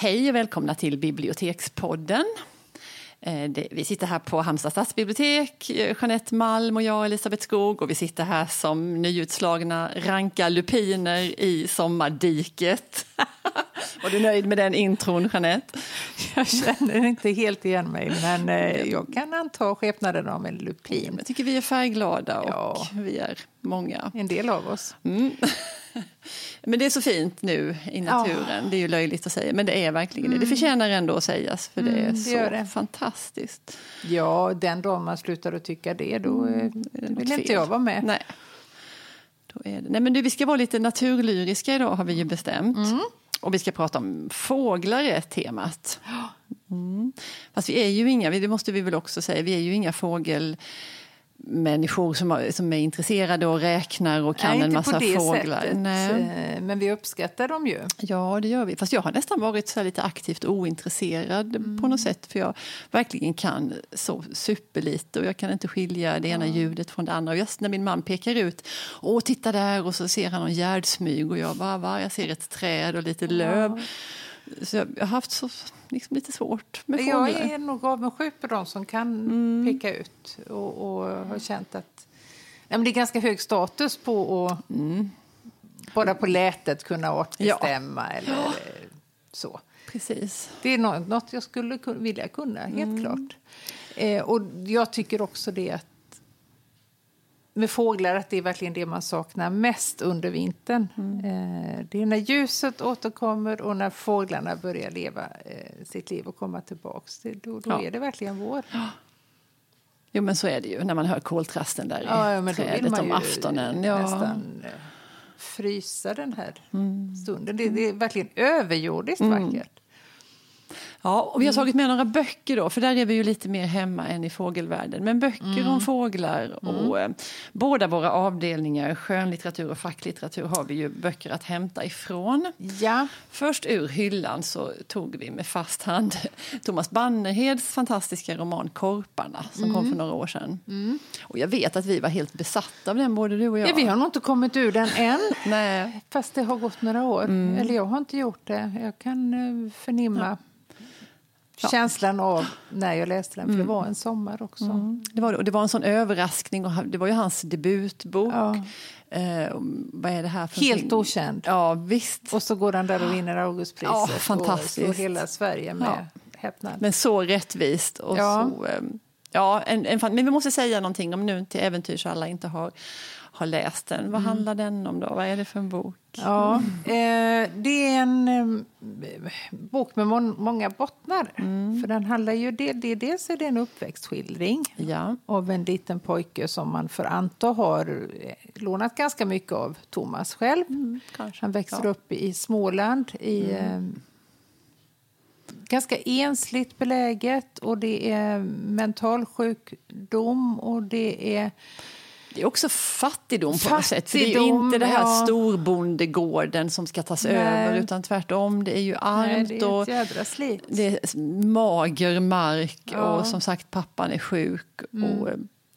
Hej och välkomna till Bibliotekspodden. Eh, vi sitter här på Halmstad stadsbibliotek, eh, Jeanette Malm och jag, Elisabeth Skog. Och vi sitter här som nyutslagna ranka lupiner i sommardiket. Var du nöjd med den intron, Jeanette? Jag känner inte helt igen mig, men eh, jag kan anta skepnaden av en lupin. Jag tycker vi är färgglada och ja. vi är många. En del av oss. Mm. Men det är så fint nu i naturen. Ja. Det är ju löjligt att säga, men det är verkligen mm. det. Det förtjänar ändå att sägas, för det är mm, det så det. fantastiskt. Ja, den dag man slutar att tycka det, då mm, det vill inte jag vara med. Nej. Då är det. Nej, men du, vi ska vara lite naturlyriska idag, har vi ju bestämt. Mm. Och vi ska prata om fåglar är temat. Mm. Fast vi är ju inga, det måste vi väl också säga, vi är ju inga fågel människor som, som är intresserade och räknar och kan Nej, en massa fåglar. Nej. Men vi uppskattar dem ju. Ja, det gör vi. Fast jag har nästan varit så lite aktivt ointresserad mm. på något sätt. För jag verkligen kan så superlite och jag kan inte skilja det ena ja. ljudet från det andra. Och just när min man pekar ut, åh titta där och så ser han någon gärdsmyg och jag bara, va? Jag ser ett träd och lite löv. Så jag har haft så, liksom lite svårt med fåglar. Jag är nog avundsjuk på de som kan mm. peka ut och, och har känt att nej, det är ganska hög status på att mm. bara på lätet kunna artbestämma ja. eller så. Precis. Det är något jag skulle vilja kunna, helt mm. klart. Eh, och jag tycker också det att med fåglar att det är verkligen det man saknar mest under vintern. Mm. Det är när ljuset återkommer och när fåglarna börjar leva eh, sitt liv och komma tillbaka. Då, då ja. är det verkligen vår. Jo men så är det ju när man hör koltrasten där i ja, ja, trädet om aftonen. Ja. nästan eh, frysa den här mm. stunden. Det, det, är verkligen överjordiskt mm. vackert. Ja, och vi har tagit med några böcker då, för där är vi ju lite mer hemma än i fågelvärlden. Men böcker mm. om fåglar och mm. eh, båda våra avdelningar, skönlitteratur och facklitteratur, har vi ju böcker att hämta ifrån. Ja. Först ur hyllan så tog vi med fast hand Thomas Bannerheds fantastiska roman Korparna som mm. kom för några år sedan. Mm. Och jag vet att vi var helt besatta av den, både du och jag. Ja, vi har nog inte kommit ur den än, Nej. fast det har gått några år. Mm. Eller jag har inte gjort det. Jag kan uh, förnimma ja ja. känslan av när jag läste den, för mm. det var en sommar också. Mm. Det, var, och det var en sån överraskning, och det var ju hans debutbok. Ja. Eh, vad är det här för Helt någonting? okänd. Ja, visst. Och så går han där och vinner Augustpriset. Ja, fantastiskt. Och så hela Sverige med ja. häpnad. Men så rättvist. Och ja. Så, eh, ja, en, en, men vi måste säga någonting om nu till äventyr så alla inte har har läst den. Vad mm. handlar den om? då? Vad är det för en bok? Ja, eh, det är en eh, bok med må många bottnar. Mm. För den handlar ju, det, det, dels är det en uppväxtskildring ja. av en liten pojke som man för anta har eh, lånat ganska mycket av Thomas själv. Mm, Han växer ja. upp i Småland i mm. eh, ganska ensligt beläget och det är mentalsjukdom och det är det är också fattigdom på fattigdom, något sätt. För det är ju inte det här ja. storbondegården som ska tas Nej. över utan tvärtom. Det är ju armt Nej, är slit. det är mager mark ja. och som sagt pappan är sjuk. Mm. Och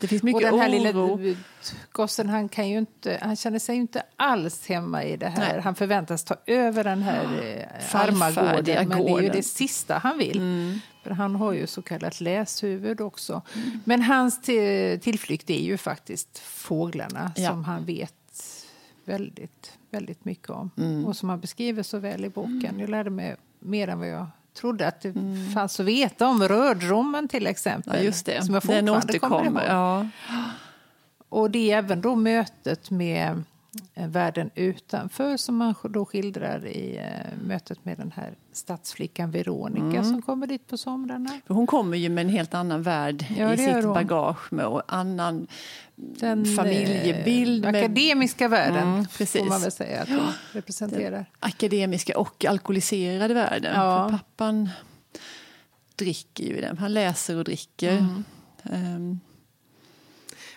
det finns mycket och den här oro. Lilla gossen han, kan ju inte, han känner sig ju inte alls hemma i det här. Nej. Han förväntas ta över den här eh, arma gården, men det är ju det sista han vill. Mm. För han har ju så kallat läshuvud också. Mm. Men hans tillflykt är ju faktiskt fåglarna ja. som han vet väldigt, väldigt mycket om. Mm. Och som han beskriver så väl i boken. Mm. Jag lärde mig mer än vad jag trodde att det mm. fanns att veta om rördromen till exempel. Ja, just det. Som jag Den återkommer. Ja. Och det är även då mötet med världen utanför som man då skildrar i eh, mötet med den här stadsflickan Veronica mm. som kommer dit på somrarna. För hon kommer ju med en helt annan värld ja, i sitt bagage med och annan den, familjebild. Den akademiska världen mm, får man väl säga att hon ja, representerar. Akademiska och alkoholiserade världen. Ja. För pappan dricker ju den, han läser och dricker. Mm. Um,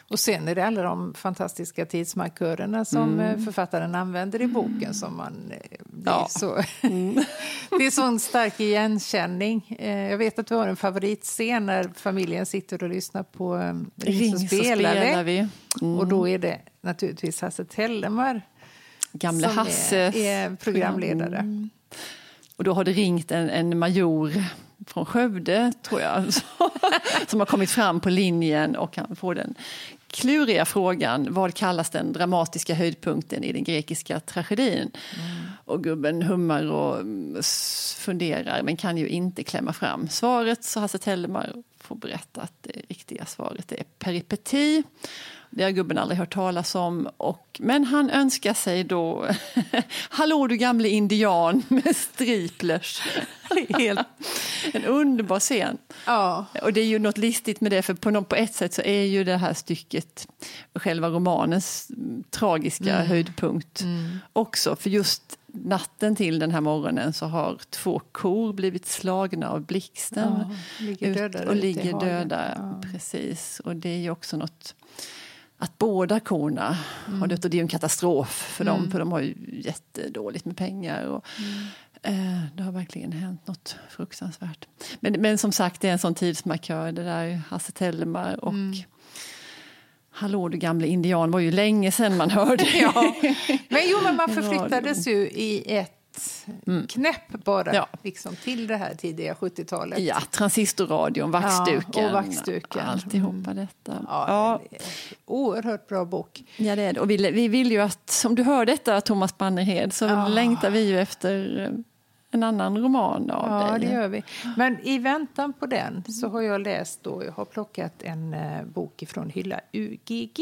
och sen är det alla de fantastiska tidsmarkörerna som mm. Eh, författaren använder i boken som man eh, ja. så... Mm. det är sån stark igenkänning. Eh, jag vet att du har en favoritscen när familjen sitter och lyssnar på Ring så spelar, spelar vi. Mm. Och då är det naturligtvis Hasse Tellemar Gamle som Hasse. Är, är programledare. Mm. och då har det ringt en, en major från Skövde, tror jag, som har kommit fram på linjen och han får den kluriga frågan vad kallas den dramatiska höjdpunkten i den grekiska tragedin? Mm. Och gubben hummar och funderar men kan ju inte klämma fram svaret så Hasse Tellemar får berätta att det riktiga svaret är peripeti. Det har gubben aldrig hört talas om. Och, men han önskar sig då Hallå du gamle indian med striplers. Helt, en underbar scen. Ja. Och det är ju något listigt med det för på, något, på ett sätt så är ju det här stycket själva romanens tragiska mm. höjdpunkt mm. också. För just natten till den här morgonen så har två kor blivit slagna av blixten. Ja, ligger döda och ligger döda. Ja. Precis. Och det är ju också något att båda korna mm. har dött och det är en katastrof för dem mm. för de har ju jättedåligt med pengar. Och, mm. eh, det har verkligen hänt något fruktansvärt. Men, men som sagt, det är en sån tidsmarkör, det där Hasse Tellemar och mm. Hallå du gamle indian var ju länge sedan man hörde. ja. Men jo, men man förflyttades ju i ett. Knäpp bara ja. liksom, till det här tidiga 70-talet. Ja, transistorradion, vaxduken, ja, och vaxduken. alltihopa detta. Ja, ja. Oerhört bra bok. Ja, det är det. Och vi, vi vill ju att, om du hör detta Thomas Bannerhed, så ja. längtar vi ju efter eh, en annan roman av ja, dig. Ja, det gör vi. Men i väntan på den så har jag läst då, jag har plockat en uh, bok ifrån hylla UGG.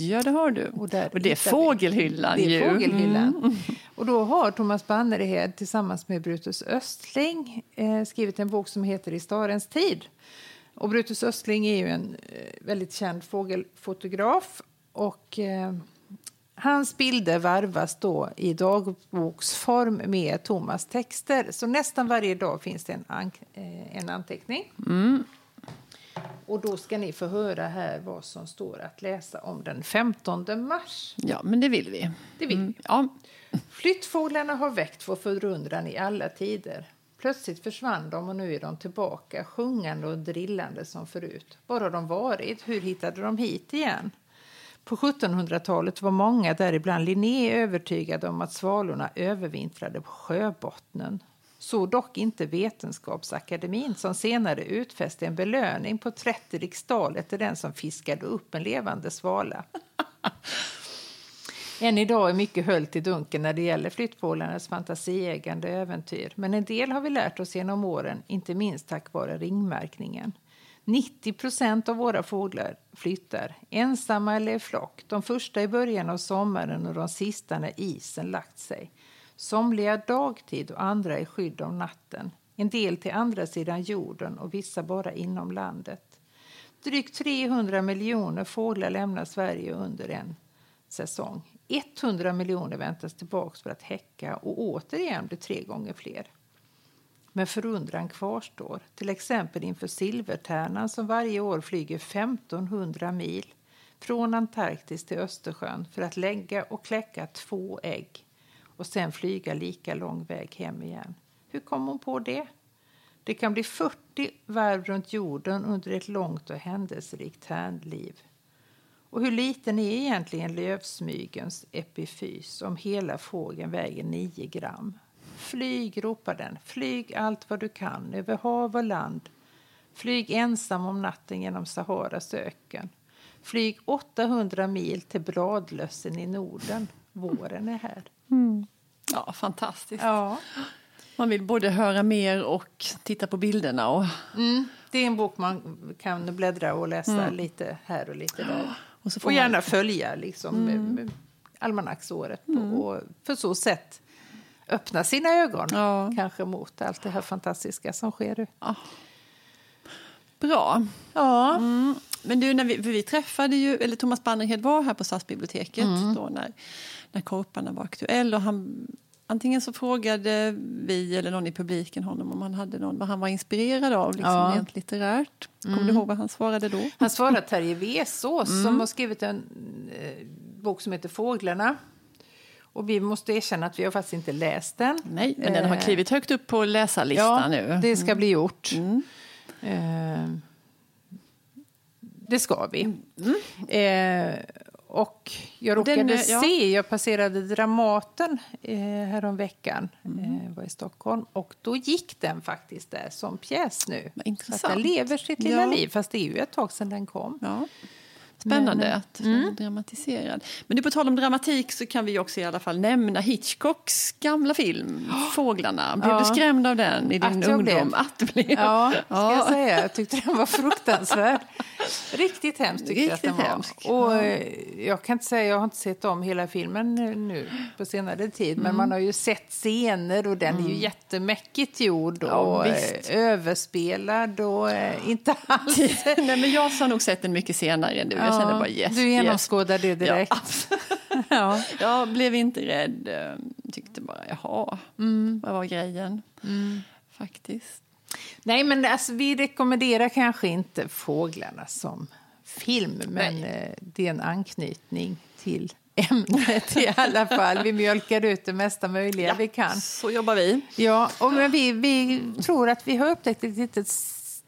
Ja, det har du. Och, och det är Fågelhyllan. Det är Fågelhyllan. Mm. Och då har Thomas Bannerhed tillsammans med Brutus Östling eh, skrivit en bok som heter I starens tid. Och Brutus Östling är ju en eh, väldigt känd fågelfotograf. Och, eh, hans bilder varvas då i dagboksform med Thomas texter. Så nästan varje dag finns det en, an eh, en anteckning. Mm. Och då ska ni få höra här vad som står att läsa om den 15 mars. Ja, men det vill vi. Det vill mm, ja. Flyttfåglarna har väckt vår förundran i alla tider. Plötsligt försvann de och nu är de tillbaka, sjungande och drillande som förut. Var har de varit? Hur hittade de hit igen? På 1700-talet var många, däribland Linné, övertygade om att svalorna övervintrade på sjöbottnen. Så dock inte Vetenskapsakademin som senare utfäste en belöning på 30 riksdaler till den som fiskade upp en levande svala. Än idag är mycket höljt i dunkel när det gäller flyttfåglarnas fantasieggande äventyr. Men en del har vi lärt oss genom åren, inte minst tack vare ringmärkningen. 90 procent av våra fåglar flyttar, ensamma eller i flock. De första i början av sommaren och de sista när isen lagt sig. Somliga dagtid och andra i skydd av natten. En del till andra sidan jorden och vissa bara inom landet. Drygt 300 miljoner fåglar lämnar Sverige under en säsong. 100 miljoner väntas tillbaka för att häcka och återigen blir tre gånger fler. Men förundran kvarstår, till exempel inför silvertärnan som varje år flyger 1500 mil från Antarktis till Östersjön för att lägga och kläcka två ägg och sen flyga lika lång väg hem igen. Hur kom hon på det? Det kan bli 40 varv runt jorden under ett långt och händelserikt härnliv. Och hur liten är egentligen lövsmygens epifys om hela fågeln väger 9 gram? Flyg, ropar den. Flyg allt vad du kan, över hav och land. Flyg ensam om natten genom Saharas öken. Flyg 800 mil till bladlössen i Norden. Våren är här. Mm. Ja, fantastiskt. Ja. Man vill både höra mer och titta på bilderna. Och... Mm. Det är en bok man kan bläddra och läsa mm. lite här och lite där. Och, och gärna man... följa liksom, mm. almanacksåret mm. och för så sätt öppna sina ögon ja. kanske mot allt det här fantastiska som sker. Ja. Bra. Ja. Mm. Men du, när vi, vi träffade ju, eller Thomas Bannerhed var här på Stadsbiblioteket mm. då när, när Korparna var aktuell och han Antingen så frågade vi eller någon i publiken honom om han hade någon, vad han var inspirerad av liksom, ja. rent litterärt. Kommer mm. du ihåg vad han svarade då? Han svarade Terje Vesås mm. som har skrivit en eh, bok som heter Fåglarna. Och vi måste erkänna att vi har faktiskt inte läst den. Nej, men den har eh, klivit högt upp på läsarlistan ja, nu. det ska mm. bli gjort. Mm. Eh, det ska vi. Mm. Eh, Och jag råkade Den, ja. se, jag passerade Dramaten eh, häromveckan, mm. eh, var i Stockholm, och då gick den faktiskt där som pjäs nu. Intressant. Så den lever sitt lilla ja. liv, fast det är ju ett tag sedan den kom. Ja. Spännande Men, att mm. dramatiserad. Men du, på tal om dramatik så kan vi också i alla fall nämna Hitchcocks gamla film Fåglarna. Blev ja. du skrämd av den i din att ungdom? Att du blev. Ja, ska ja. jag säga. Jag tyckte den var fruktansvärd. Riktigt hemskt tyckte Riktigt jag att den hemsk. var. Och, eh, jag kan inte säga, jag har inte sett om hela filmen nu på senare tid, mm. men man har ju sett scener och den mm. är ju mm. jättemäckigt gjord och ja, eh, överspelad och eh, inte alls... Nej, men jag har nog sett den mycket senare än du. Jag kände bara yes. Du genomskådade yes. det direkt. Ja. ja. Jag blev inte rädd. Tyckte bara jaha, mm. vad var grejen? Mm. Faktiskt. Nej, men alltså, vi rekommenderar kanske inte Fåglarna som film, men eh, det är en anknytning till ämnet i alla fall. Vi mjölkar ut det mesta möjliga ja, vi kan. Så jobbar vi. Ja, och men vi, vi tror att vi har upptäckt ett litet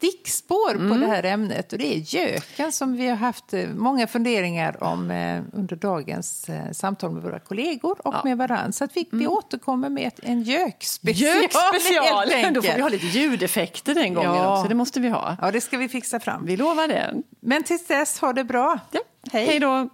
stickspår mm. på det här ämnet och det är göken som vi har haft eh, många funderingar om eh, under dagens eh, samtal med våra kollegor och ja. med varandra. Så att vi, mm. vi återkommer med en gökspecial. Gökspecial! Då får vi ha lite ljudeffekter den gången ja. också, det måste vi ha. Ja, det ska vi fixa fram. Vi lovar det. Men tills dess, ha det bra. Ja. Hej. Hej då!